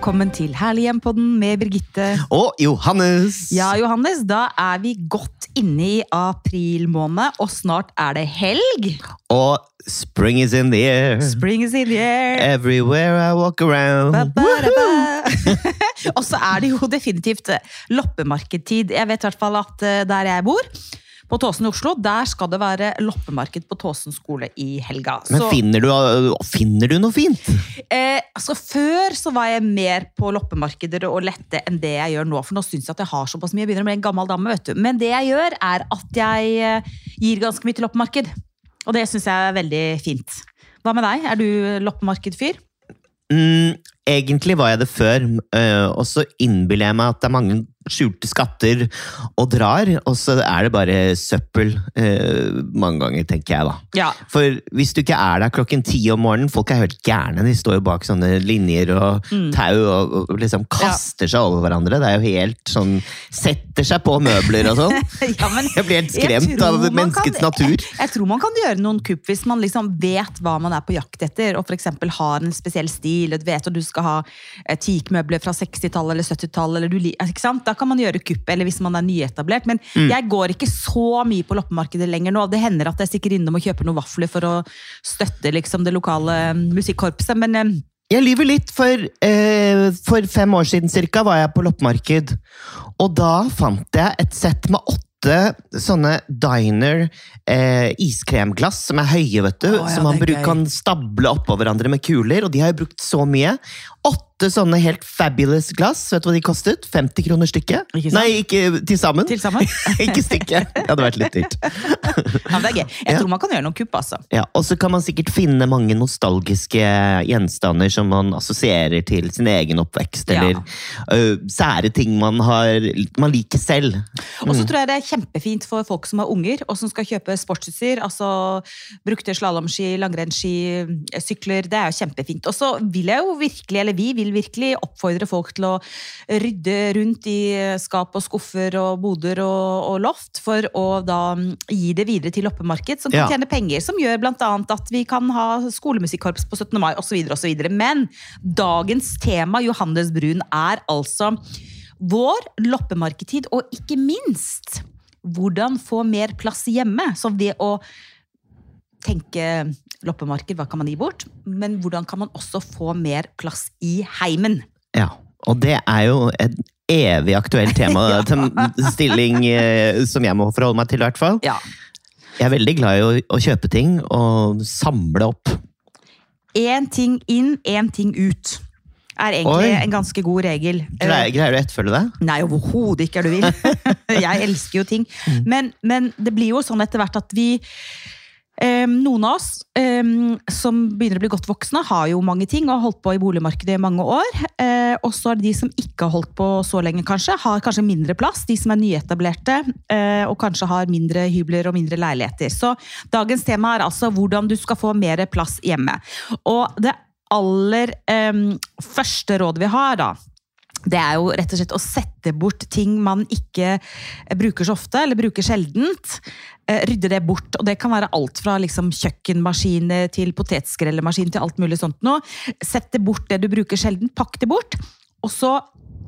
Velkommen til Herlig hjem-podden med Birgitte. Og Johannes! Ja, Johannes, da er vi godt inne i april måned, og snart er det helg. Og spring is in the air. Spring is in the air. Everywhere I walk around. Ba, ba, ba. og så er det jo definitivt loppemarkedtid. Jeg vet i hvert fall at eh, der jeg bor, på Tåsen i Oslo, der skal det være loppemarked på Tåsen skole i helga. Men Så- finner du, finner du noe fint? Eh, altså Før så var jeg mer på loppemarkeder og lette enn det jeg gjør nå. For nå syns jeg at jeg har såpass mye. Jeg begynner å bli en gammel dame. vet du. Men det jeg gjør, er at jeg eh, gir ganske mye til loppemarked. Og det syns jeg er veldig fint. Hva med deg? Er du loppemarkedfyr? Mm, egentlig var jeg det før, eh, og så innbiller jeg meg at det er mange skjulte skatter og drar, og så er det bare søppel eh, mange ganger, tenker jeg da. Ja. For hvis du ikke er der klokken ti om morgenen, folk er helt gærne, de står jo bak sånne linjer og tau og, og liksom kaster seg over hverandre. Det er jo helt sånn, setter seg på møbler og sånn. Ja, men Jeg blir helt skremt av menneskets kan- natur. Jeg, jeg tror man kan gjøre noen kupp hvis man liksom vet hva man er på jakt etter, og f.eks. har en spesiell stil, du vet at du skal ha eh, teakmøbler fra 60-tallet eller 70-tallet, eller du ikke sant? Da kan man gjøre kupp, eller hvis man er nyetablert. Men Mm. jeg går ikke så mye på loppemarkedet lenger nå. Det hender at jeg stikker innom og kjøper noen vafler for å støtte liksom det lokale mm, musikkorpset, men eh, Jeg lyver litt, for eh, for fem år siden cirka var jeg på loppemarked. Og da fant jeg et sett med åtte sånne diner eh, iskremglass som er høye, vet du. Oh, ja, som man bruk, kan stable oppå hverandre med kuler, og de har jeg brukt så mye. Åtte sånne helt fabulous glass. Vet du hva de kostet? 50 kroner stykket? Ikke? Nei, ikke til sammen. til sammen. ikke stykket. Det hadde vært litt dyrt. Ja, det er gøy. Jeg Ja. tror man kan gjøre noen kupp, altså. Ja, Og så kan man sikkert finne mange nostalgiske gjenstander som man assosierer til sin egen oppvekst, Ja. eller sære ting man, har, man liker selv. Og så tror jeg det er kjempefint for folk som har unger, og som skal kjøpe sportsutstyr. Altså brukte slalåmski, langrennsski, sykler. Det er jo kjempefint. Og så vil jeg jo virkelig, eller vi vil virkelig oppfordre folk til å rydde rundt i skap og skuffer og boder og, og loft, for å da gi det videre til loppemarked, som kan Ja. tjene penger. Som gjør annet at vi kan ha skolemusikkorps på 17. mai, osv. osv. Men dagens tema, Johannes Brun, er altså vår loppemarkedtid, og ikke minst hvordan få mer plass hjemme. Så ved å tenke loppemarked, hva kan man gi bort? Men hvordan kan man også få mer plass i heimen? Ja, Og det er jo et evig aktuelt tema, Ja. til stilling eh, som jeg må forholde meg til, i hvert fall. Ja. Jeg er veldig glad i å, å kjøpe ting og samle opp. Én ting inn, én ting ut. Er egentlig Oi. en ganske god regel. Greier, greier du å etterfølge det? Nei, overhodet ikke er du vil. jeg elsker jo ting. Men, men det blir jo sånn etter hvert at vi eh, Noen av oss som begynner å bli godt voksne, har jo mange ting og har holdt på i boligmarkedet i mange år. Eh, og så er det de som ikke har holdt på så lenge, kanskje. Har kanskje mindre plass. De som er nyetablerte eh, og kanskje har mindre hybler og mindre leiligheter. Så dagens tema er altså hvordan du skal få mer plass hjemme. Og det aller eh, første rådet vi har, da, det er jo rett og slett å sette bort ting man ikke eh, bruker så ofte, eller bruker sjeldent. Eh, Rydde det bort. Og det kan være alt fra liksom kjøkkenmaskiner til potetskrellemaskin til alt mulig sånt noe. Sett det bort det du bruker sjelden, pakk det bort. Og så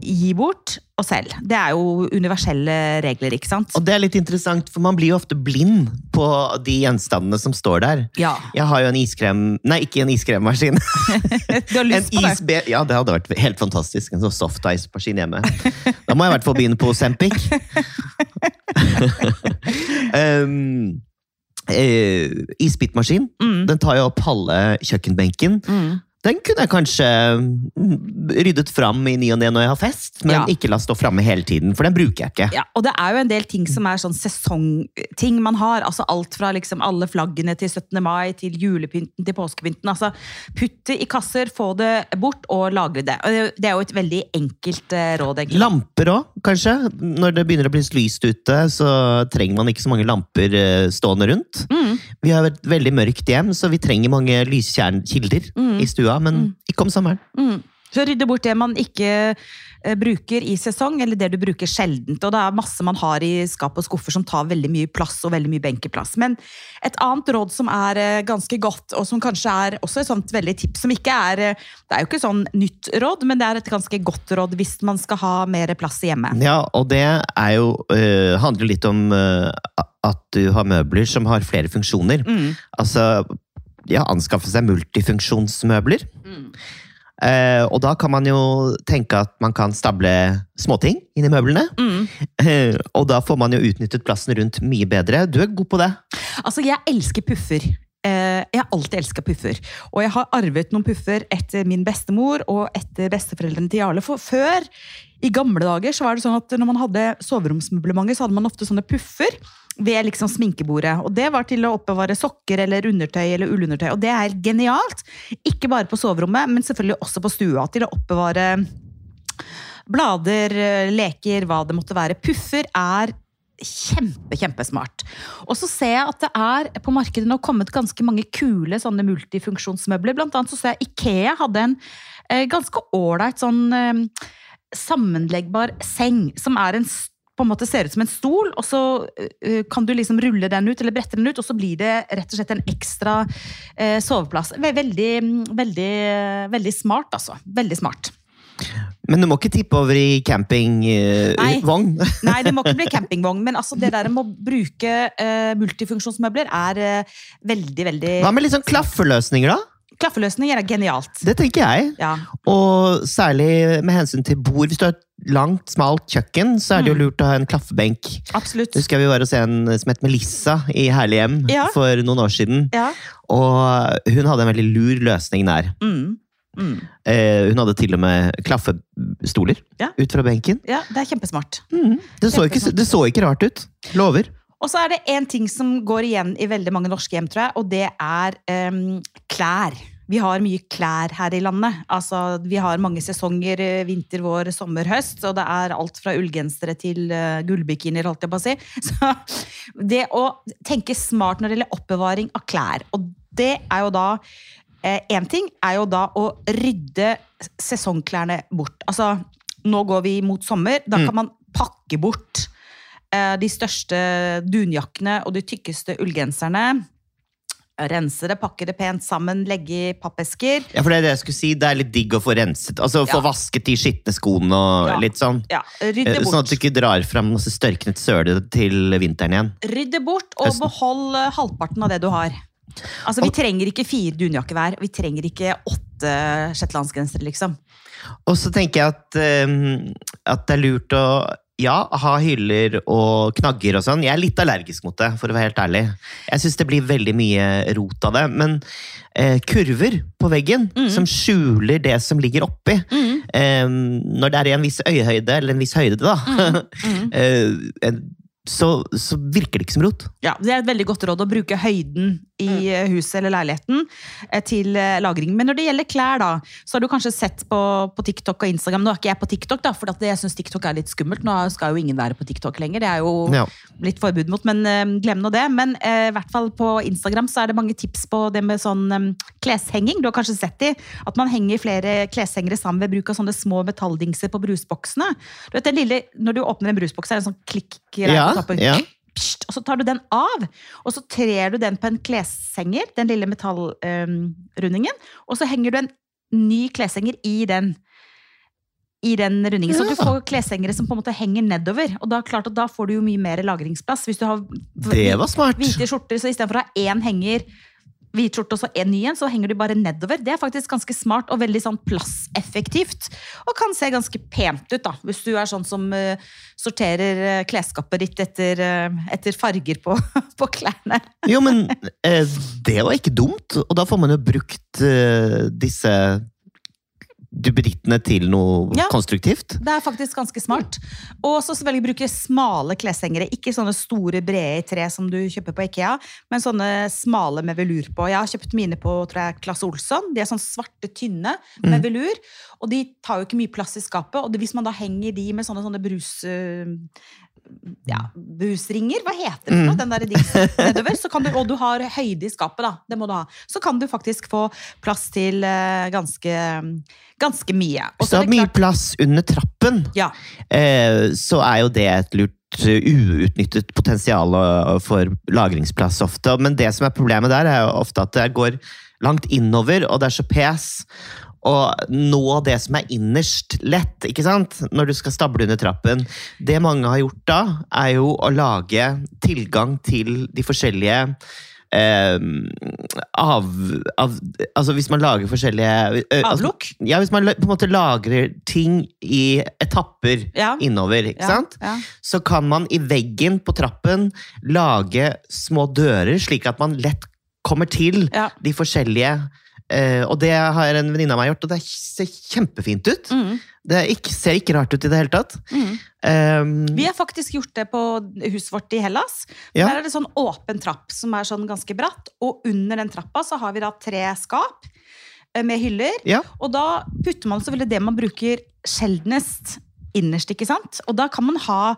gi bort og selv. Det er jo universelle regler, ikke sant? Og det er litt interessant, for man blir jo ofte blind på de gjenstandene som står der. Ja. Jeg har jo en iskrem... Nei, ikke en iskremmaskin. Du har En lyst på det? Ja, det hadde vært helt fantastisk. En sånn soft ice-maskin hjemme. Da må jeg i hvert fall begynne på Sempic. um, uh, isbitmaskin. Mm. Den tar jo opp halve kjøkkenbenken. Mm. Den kunne jeg kanskje mm, ryddet fram i ny og ne når jeg har fest, men Ja. ikke la stå framme hele tiden, for den bruker jeg ikke. Ja, og det er jo en del ting som er sånn sesongting man har. altså Alt fra liksom alle flaggene til 17. mai, til julepynten til påskepynten. altså Putt det i kasser, få det bort og lagre det. Og det- er jo et veldig enkelt eh, råd. egentlig. Lamper òg, kanskje. Når det begynner å bli lyst ute, så trenger man ikke så mange lamper eh, stående rundt. Mm. Vi har et veldig mørkt hjem, så vi trenger mange lyskilder Mm. i stua, men ikke om sommeren. Mm. Så rydde bort det man ikke eh, bruker i sesong, eller det du bruker sjeldent. Og det er masse man har i skap og skuffer som tar veldig mye plass og veldig mye benkeplass. Men et annet råd som er eh, ganske godt, og som kanskje er også et sånt veldig tips, som ikke er eh, Det er jo ikke sånn nytt råd, men det er et ganske godt råd hvis man skal ha mer plass hjemme. Ja, og det er jo, øh, handler litt om øh, at du har møbler som har flere funksjoner. Mm. Altså, ja, anskaffe seg multifunksjonsmøbler. Eh, og da kan man jo tenke at man kan stable småting inni møblene. Mm. Uh, og da får man jo utnyttet plassen rundt mye bedre. Du er god på det. Altså, jeg elsker puffer. Uh, Jeg har alltid elska puffer. Og jeg har arvet noen puffer etter min bestemor og etter besteforeldrene til Jarle. For før, i gamle dager, så var det sånn at når man hadde soveromsmøblement, så hadde man ofte sånne puffer ved liksom sminkebordet. Og det var til å oppbevare sokker eller undertøy eller ullundertøy. Og det er helt genialt. Ikke bare på soverommet, men selvfølgelig også på stua. Til å oppbevare blader, leker, hva det måtte være. Puffer er kjempe, kjempesmart. Og så ser jeg at det er på markedet nå kommet ganske mange kule sånne multifunksjonsmøbler. Blant annet så ser jeg Ikea hadde en eh, ganske ålreit sånn eh, sammenleggbar seng, som er en på en måte ser ut som en stol, og så eh, kan du liksom rulle den ut, eller brette den ut, og så blir det rett og slett en ekstra eh, soveplass. Veldig, veldig, veldig smart, altså. Veldig smart. Men du må ikke tippe over i Nei. campingvogn. Nei, det må ikke bli campingvogn, men altså det der med å bruke eh, multifunksjonsmøbler er eh, veldig, veldig Hva med litt sånn klaffeløsninger, da? Klaffeløsninger er genialt. Det tenker jeg. Ja. Og særlig med hensyn til bord. Hvis du har et langt, smalt kjøkken, så er det jo Mm. lurt å ha en klaffebenk. Absolutt. Husker jeg vi var se en som het Melissa i Herlig hjem Ja. for noen år siden. Ja. Og hun hadde en veldig lur løsning der. Mm. Mm. Eh, hun hadde til og med klaffestoler Ja. ut fra benken. ja, det er kjempesmart. Det, så ikke, det så ikke rart ut. Lover. Og så er det én ting som går igjen i veldig mange norske hjem, tror jeg, og det er um, klær. Vi har mye klær her i landet. Altså, vi har mange sesonger, eh, vinter, vår, sommer, høst, og det er alt fra ullgensere til uh, gullbikinier, holdt jeg på å si. Så det å tenke smart når det gjelder oppbevaring av klær, og det er jo da Én ting er jo da å rydde sesongklærne bort. Altså, nå går vi mot sommer. Da Mm. kan man pakke bort eh, de største dunjakkene og de tykkeste ullgenserne. Rense det, pakke det pent sammen, legge i pappesker. Ja, for det er det jeg skulle si. Det er litt digg å få renset. Altså Få Ja. vasket de skitne skoene og Ja. litt sånn. Ja, rydde bort. Sånn at du ikke drar fram masse størknet søle til vinteren igjen. Rydde bort, og Høsten. behold eh, halvparten av det du har. Altså, Vi Og- trenger ikke fire dunjakker hver. Vi trenger ikke åtte shetlandsgensere, liksom. Og så tenker jeg at, um, at det er lurt å ja, ha hyller og knagger og sånn. Jeg er litt allergisk mot det, for å være helt ærlig. Jeg syns det blir veldig mye rot av det. Men eh, kurver på veggen mm. som skjuler det som ligger oppi eh, Når det er i en viss øyehøyde, eller en viss høyde, da, mm. eh, så, så virker det ikke som rot. Ja, Det er et veldig godt råd å bruke høyden i eh, huset eller leiligheten eh, til eh, lagring. Men når det gjelder klær, da, så har du kanskje sett på, på TikTok og Instagram Nå er ikke jeg på TikTok, da, for jeg syns TikTok er litt skummelt. Nå skal jo ingen være på TikTok lenger. Det er jo Ja. litt forbud mot, men glem nå det. Men i hvert fall på Instagram så er det mange tips på det med sånn kleshenging. Du har kanskje sett de, at man henger flere kleshengere sammen ved bruk av sånne små metalldingser på brusboksene. Du vet, den lille, Når du åpner en brusboks, er det en sånn klikk-greie Ja, på toppen. ja. Pst, og så tar du den av, og så trer du den på en kleshenger, den lille metallrundingen, og så henger du en ny kleshenger i den. I den rundingen, Så du får kleshengere som på en måte henger nedover. Og da, klart og da får du jo mye mer lagringsplass. Hvis du har Det var smart. hvite skjorter, så istedenfor å ha én henger, hvit skjorte og så en ny en, så henger du bare nedover. Det er faktisk ganske smart og veldig sånn plasseffektivt. Og kan se ganske pent ut, da. Hvis du er sånn som uh, sorterer uh, klesskapet ditt etter, uh, etter farger på, på klærne. Jo, men det var ikke dumt, og da får man jo brukt eh, disse duppedittene til noe Ja. konstruktivt. Det er faktisk ganske smart. Og så selvfølgelig bruke smale kleshengere. Ikke sånne store, brede i tre som du kjøper på Ikea, men sånne smale med velur på. Jeg har kjøpt mine på tror jeg, Klasse Olsson. De er sånn svarte, tynne med velur. Og de tar jo ikke mye plass i skapet. Og det, hvis man da henger de med sånne, sånne brus... ja, busringer, hva heter det? Mm. Den der dingsen nedover. Så kan du, og du har høyde i skapet, da. Det må du ha. Så kan du faktisk få plass til eh, ganske, ganske mye. Og så det mye klart- plass under trappen, Ja. eh, så er jo det et lurt eh, uutnyttet potensial for lagringsplass ofte. Men det som er problemet der, er jo ofte at det går langt innover, og det er så pes. Og nå det som er innerst lett, ikke sant? Når du skal stable under trappen. Det mange har gjort da, er jo å lage tilgang til de forskjellige eh, av, av Altså hvis man lager forskjellige eh, altså- ja, hvis man på en måte lagrer ting i etapper Ja. innover, ikke Ja, sant? ja. Så kan man i veggen på trappen lage små dører, slik at man lett kommer til de forskjellige eh, Og det har en venninne av meg gjort, og det ser kjempefint ut. Mm, Det er ikke, ser ikke rart ut i det hele tatt. mm. Um, Vi har faktisk gjort det på huset vårt i Hellas. Ja. Der er det sånn åpen trapp som er sånn ganske bratt, og under den trappa så har vi da tre skap eh, med hyller. ja. Og da putter man selvfølgelig det man bruker sjeldnest innerst, ikke sant? Og da kan man ha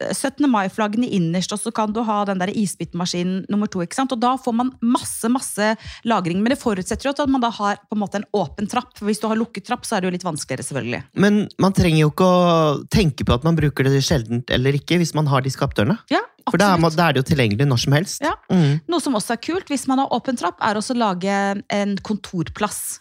17. mai-flaggene innerst, og så kan du ha den der isbitmaskinen nummer to. ikke sant? Og da får man masse masse lagring. Men det forutsetter jo at man da har på en måte en åpen trapp. For hvis du har lukket trapp, så er det jo litt vanskeligere, selvfølgelig. Men man trenger jo ikke å tenke på at man bruker det sjeldent eller ikke, hvis man har de skapdørene. Ja, For da er, man, da er det jo tilgjengelig når som helst. Ja. Mm. Noe som også er kult, hvis man har åpen trapp, er også å lage en kontorplass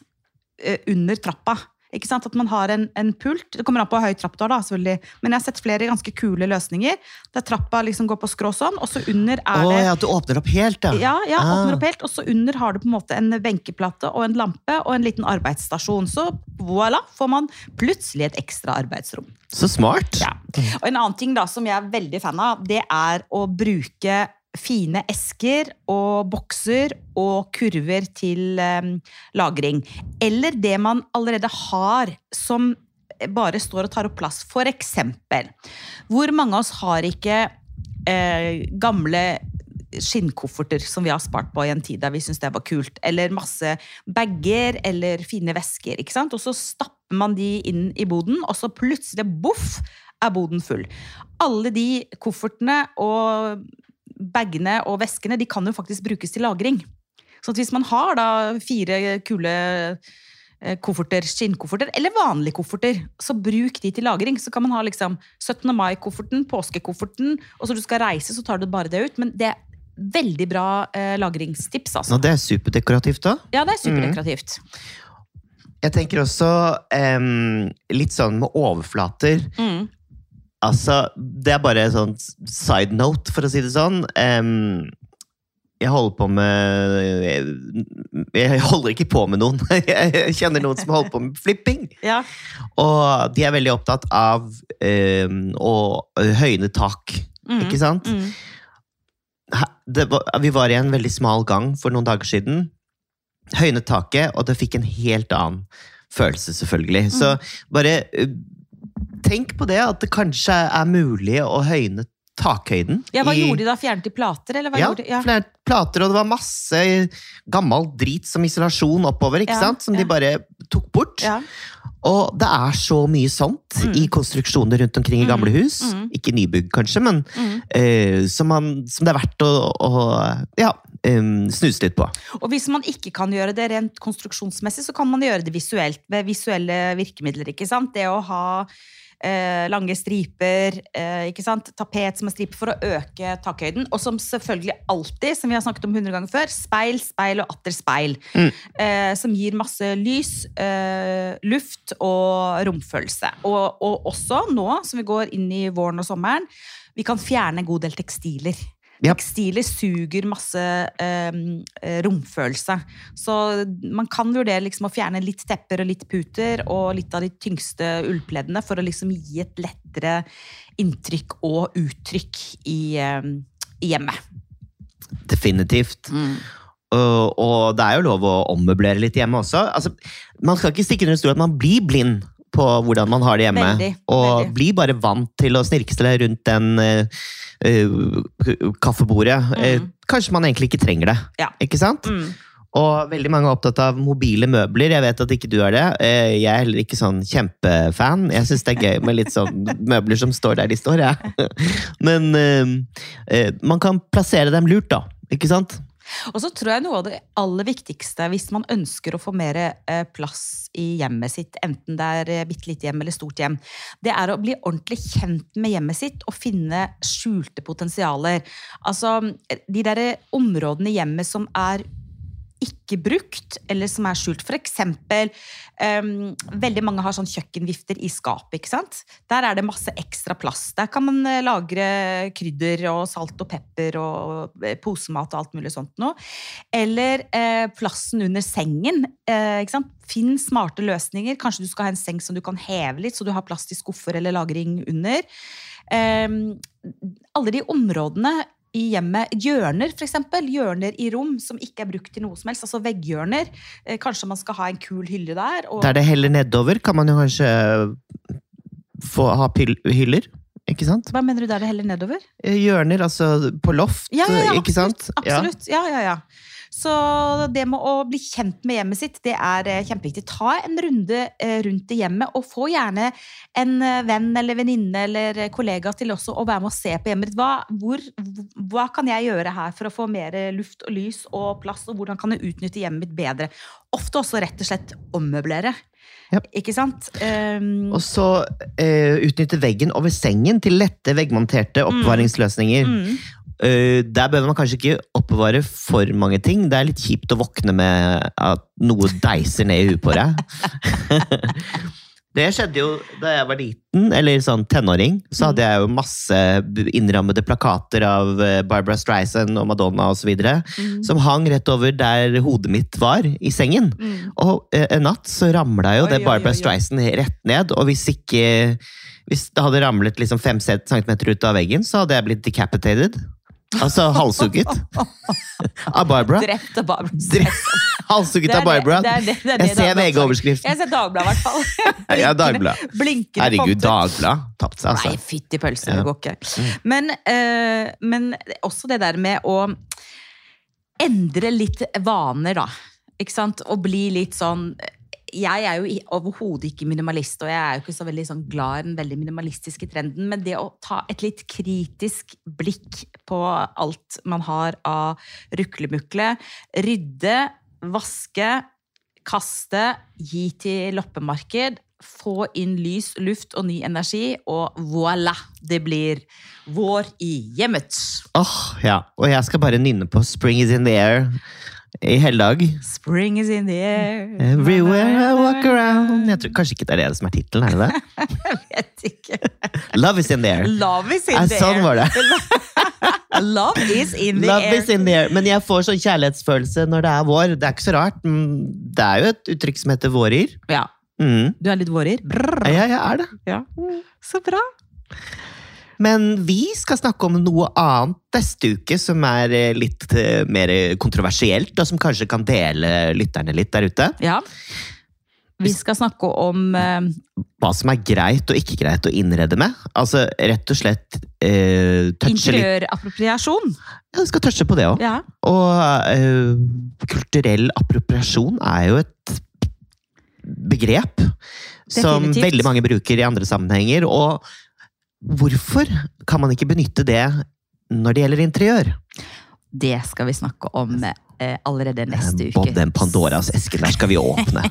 eh, under trappa. Ikke sant? At man har en, en pult. Det kommer an på hvor høy trapp du har, da, selvfølgelig. Men jeg har sett flere ganske kule løsninger. Der trappa liksom går på skrå sånn, og så under er oh, det ja, at du åpner opp helt, ja. ja, ja, Ah. åpner opp helt, og så under har du på en måte en benkeplate og en lampe og en liten arbeidsstasjon. Så voilà, får man plutselig et ekstra arbeidsrom. Så smart. Ja. Og en annen ting da som jeg er veldig fan av, det er å bruke fine esker og bokser og kurver til eh, lagring. Eller det man allerede har som bare står og tar opp plass. For eksempel, hvor mange av oss har ikke eh, gamle skinnkofferter som vi har spart på i en tid der vi syntes det var kult. Eller masse bager eller fine vesker. ikke sant? Og så stapper man de inn i boden, og så plutselig, boff, er boden full. Alle de koffertene og bagene og veskene de kan jo faktisk brukes til lagring. Så hvis man har da fire kule eh, kofferter, skinnkofferter, eller vanlige kofferter, så bruk de til lagring. Så kan man ha liksom 17. mai-kofferten, påskekofferten, og så du skal reise, så tar du bare det ut. Men det er veldig bra eh, lagringstips, altså. Nå, det er superdekorativt, da. Ja, det er superdekorativt. Jeg tenker også em, litt sånn med overflater. Mm. Altså, det er bare sånn side note, for å si det sånn. Um, jeg holder på med jeg, jeg holder ikke på med noen. Jeg kjenner noen som holder på med flipping. Ja. Og de er veldig opptatt av um, å høyne tak. Mm. Ikke sant? Mm. Det var, vi var i en veldig smal gang for noen dager siden. Høynet taket, og det fikk en helt annen følelse, selvfølgelig. Så Mm. bare uh, tenk på det, at det kanskje er mulig å høyne takhøyden. ja, hva i- gjorde de da? Fjernet de plater, eller hva ja, gjorde de? Ja. plater, og det var masse gammel drit som isolasjon oppover, ikke Ja, sant? Som ja. de bare tok bort. Ja. Og det er så mye sånt Mm. i konstruksjoner rundt omkring i gamle hus. mm. Ikke nybygg, kanskje, men Mm. eh, som, man, som det er verdt å, å ja, um, snuse litt på. Og hvis man ikke kan gjøre det rent konstruksjonsmessig, så kan man gjøre det visuelt ved visuelle virkemidler. ikke sant? Det å ha eh, lange striper, eh, ikke sant? tapet som er striper for å øke takhøyden. Og som selvfølgelig alltid, som vi har snakket om 100 ganger før, speil, speil og atter speil. Mm. Eh, som gir masse lys, eh, luft og romfølelse. Og, og også nå som vi går inn i våren og sommeren, vi kan fjerne en god del tekstiler. Ja. Tekstiler suger masse eh, eh, romfølelse. Så man kan vurdere liksom å fjerne litt tepper og litt puter og litt av de tyngste ullpleddene for å liksom gi et lettere inntrykk og uttrykk i, eh, i hjemmet. Definitivt. Og, og det er jo lov å ommøblere litt hjemme også. Altså, man skal ikke stikke under stol at man blir blind på hvordan man har det hjemme. Veldig, og veldig. blir bare vant til å snirkle rundt den eh, eh, kaffebordet. Eh, Mm. kanskje man egentlig ikke trenger det. Ja. Ikke sant? Mm. Og veldig mange er opptatt av mobile møbler. Jeg vet at ikke du er det. Eh, Jeg er heller ikke sånn kjempefan. Jeg syns det er gøy med litt sånn møbler som står der de står, jeg. Men eh, eh, man kan plassere dem lurt, da. Ikke sant? Og så tror jeg noe av det aller viktigste hvis man ønsker å få mer eh, plass i hjemmet sitt, enten det er eh, bitte lite hjem eller stort hjem, det er å bli ordentlig kjent med hjemmet sitt og finne skjulte potensialer. Altså de der områdene i hjemmet som er ikke brukt, eller som er skjult. For eksempel, em, veldig mange har sånn kjøkkenvifter i skapet. Der er det masse ekstra plass. Der kan man eh, lagre krydder og salt og pepper og eh, posemat og alt mulig sånt noe. Eller uh, plassen under sengen. Uh, ikke sant? Finn smarte løsninger. Kanskje du skal ha en seng som du kan heve litt, så du har plass til skuffer eller lagring under. Um, alle de områdene i hjemmet, hjørner eksempel, hjørner i rom som ikke er brukt til noe som helst, altså vegghjørner. Eh, Kanskje man skal ha en kul hylle der. Og, Der det heller nedover, kan man jo kanskje få ha hyller. Ikke sant? hva mener du der det heller nedover? Eh, Hjørner, altså på loft, Ja, ja, ja, ikke sant? Ja. Absolutt. Ja, ja, ja. Så det med å bli kjent med hjemmet sitt, det er eh, kjempeviktig. Ta en runde eh, rundt i hjemmet, og få gjerne en eh, venn eller venninne eller kollega til også å være med og se på hjemmet ditt. Hva, hvor, hva kan jeg gjøre her for å få mer luft og lys og plass, og hvordan kan jeg utnytte hjemmet mitt bedre? Ofte også rett og slett ommøblere. Ja. Ikke sant? Um, Og så uh, utnytte veggen over sengen til lette veggmonterte oppvaringsløsninger. mm. Eh, der bør man kanskje ikke oppbevare for mange ting. Det er litt kjipt å våkne med at noe deiser ned i huet på deg. Det skjedde jo da jeg var liten, eller sånn tenåring. Så hadde jeg jo masse innrammede plakater av eh, Barbara Streisand og Madonna osv. Mm. Som hang rett over der hodet mitt var, i sengen. Mm. Og eh, en natt så ramla jo Oi, det Barbara oi, oi. Streisand rett ned. Og hvis ikke Hvis det hadde ramlet liksom fem centimeter ut av veggen, så hadde jeg blitt decapitated. Altså halshugget. av Barbara. Drept av Barbara. Drept- Halshugget av Barbara. det- er det- det er det Jeg ser VG-overskriften. Jeg ser Dagbladet, i hvert fall. Ja, Dagbladet. Herregud. Dagbladet. Tapt seg, Nei, altså. fytti pølse, det går ikke. Men, eh, men også det der med å endre litt vaner, da. Ikke sant? Og bli litt sånn Jeg er jo overhodet ikke minimalist, og jeg er jo ikke så veldig sånn glad i den veldig minimalistiske trenden, men det å ta et litt kritisk blikk på alt man har av ruklemukle, rydde, vaske, kaste, gi til loppemarked, få inn lys, luft og ny energi, og voilà! Det blir vår i hjemmet. Åh, ja. Og jeg skal bare nynne på 'Spring is in the air' i hele dag. Spring is in the air. Everywhere I walk around Jeg tror Kanskje ikke det er det som er tittelen, er det det? Jeg vet ikke. Love is in the air. Love is in Ja, air. sånn var det. Love is in the Love air. is in the air. Men jeg får sånn kjærlighetsfølelse når det er vår. Det er ikke så rart. Det er jo et uttrykk som heter vårer. Ja, Mm. du er litt vårer. Brrr. Ja, jeg er det. Ja. Så bra. Men vi skal snakke om noe annet neste uke som er eh, litt eh, mer kontroversielt, og som kanskje kan dele lytterne litt der ute. Ja. Vi skal snakke om eh, Hva som er greit og ikke greit å innrede med. Altså rett og slett eh, interiørappropriasjon. Ja, vi skal touche på det òg. Ja. Og eh, kulturell appropriasjon er jo et begrep som veldig mange bruker i andre sammenhenger. Og hvorfor kan man ikke benytte det når det gjelder interiør? Det skal vi snakke om eh, allerede neste Bob, uke. den Pandoras esken der skal vi åpne.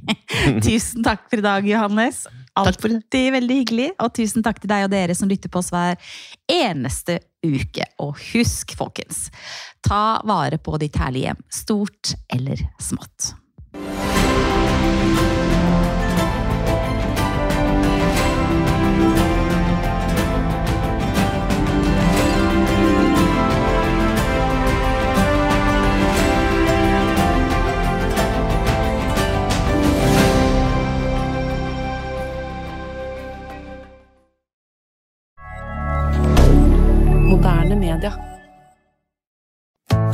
Tusen takk for i dag, Johannes. Alltid veldig hyggelig. Og tusen takk til deg og dere som lytter på oss hver eneste uke. Og husk, folkens, ta vare på ditt herlige hjem. Stort eller smått.